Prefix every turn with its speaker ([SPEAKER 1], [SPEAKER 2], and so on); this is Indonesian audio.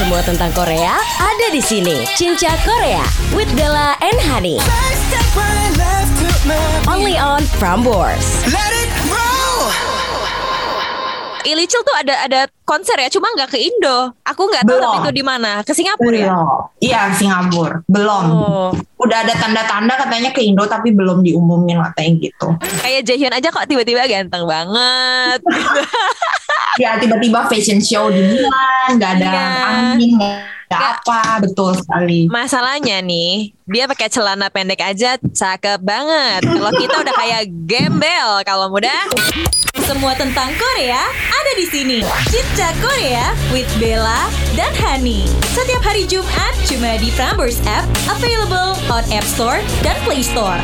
[SPEAKER 1] Semua tentang Korea ada di sini. Cinca Korea with Bella and Honey. Only on Prambors.
[SPEAKER 2] Let it roll.
[SPEAKER 3] Ilicil tuh ada ada konser ya, cuma nggak ke Indo. Aku nggak tahu tapi itu di mana. Ke Singapura ya.
[SPEAKER 4] Belum. Iya, Singapura. Belum.
[SPEAKER 3] Oh,
[SPEAKER 4] Udah ada tanda-tanda katanya ke Indo tapi belum diumumin katanya gitu.
[SPEAKER 3] kayak Jaehyun aja kok tiba-tiba ganteng banget.
[SPEAKER 4] Ya tiba-tiba fashion show di Milan, nggak ada
[SPEAKER 3] Iya.
[SPEAKER 4] angin,
[SPEAKER 3] nggak
[SPEAKER 4] apa, betul sekali.
[SPEAKER 3] Masalahnya nih, dia pakai celana pendek aja cakep banget. Kalau kita udah kayak gembel kalau muda.
[SPEAKER 5] Semua tentang Korea ada di sini. Cinta Korea with Bella dan Hani. Setiap hari Jumat cuma di Prambors app, available on App Store dan Play Store.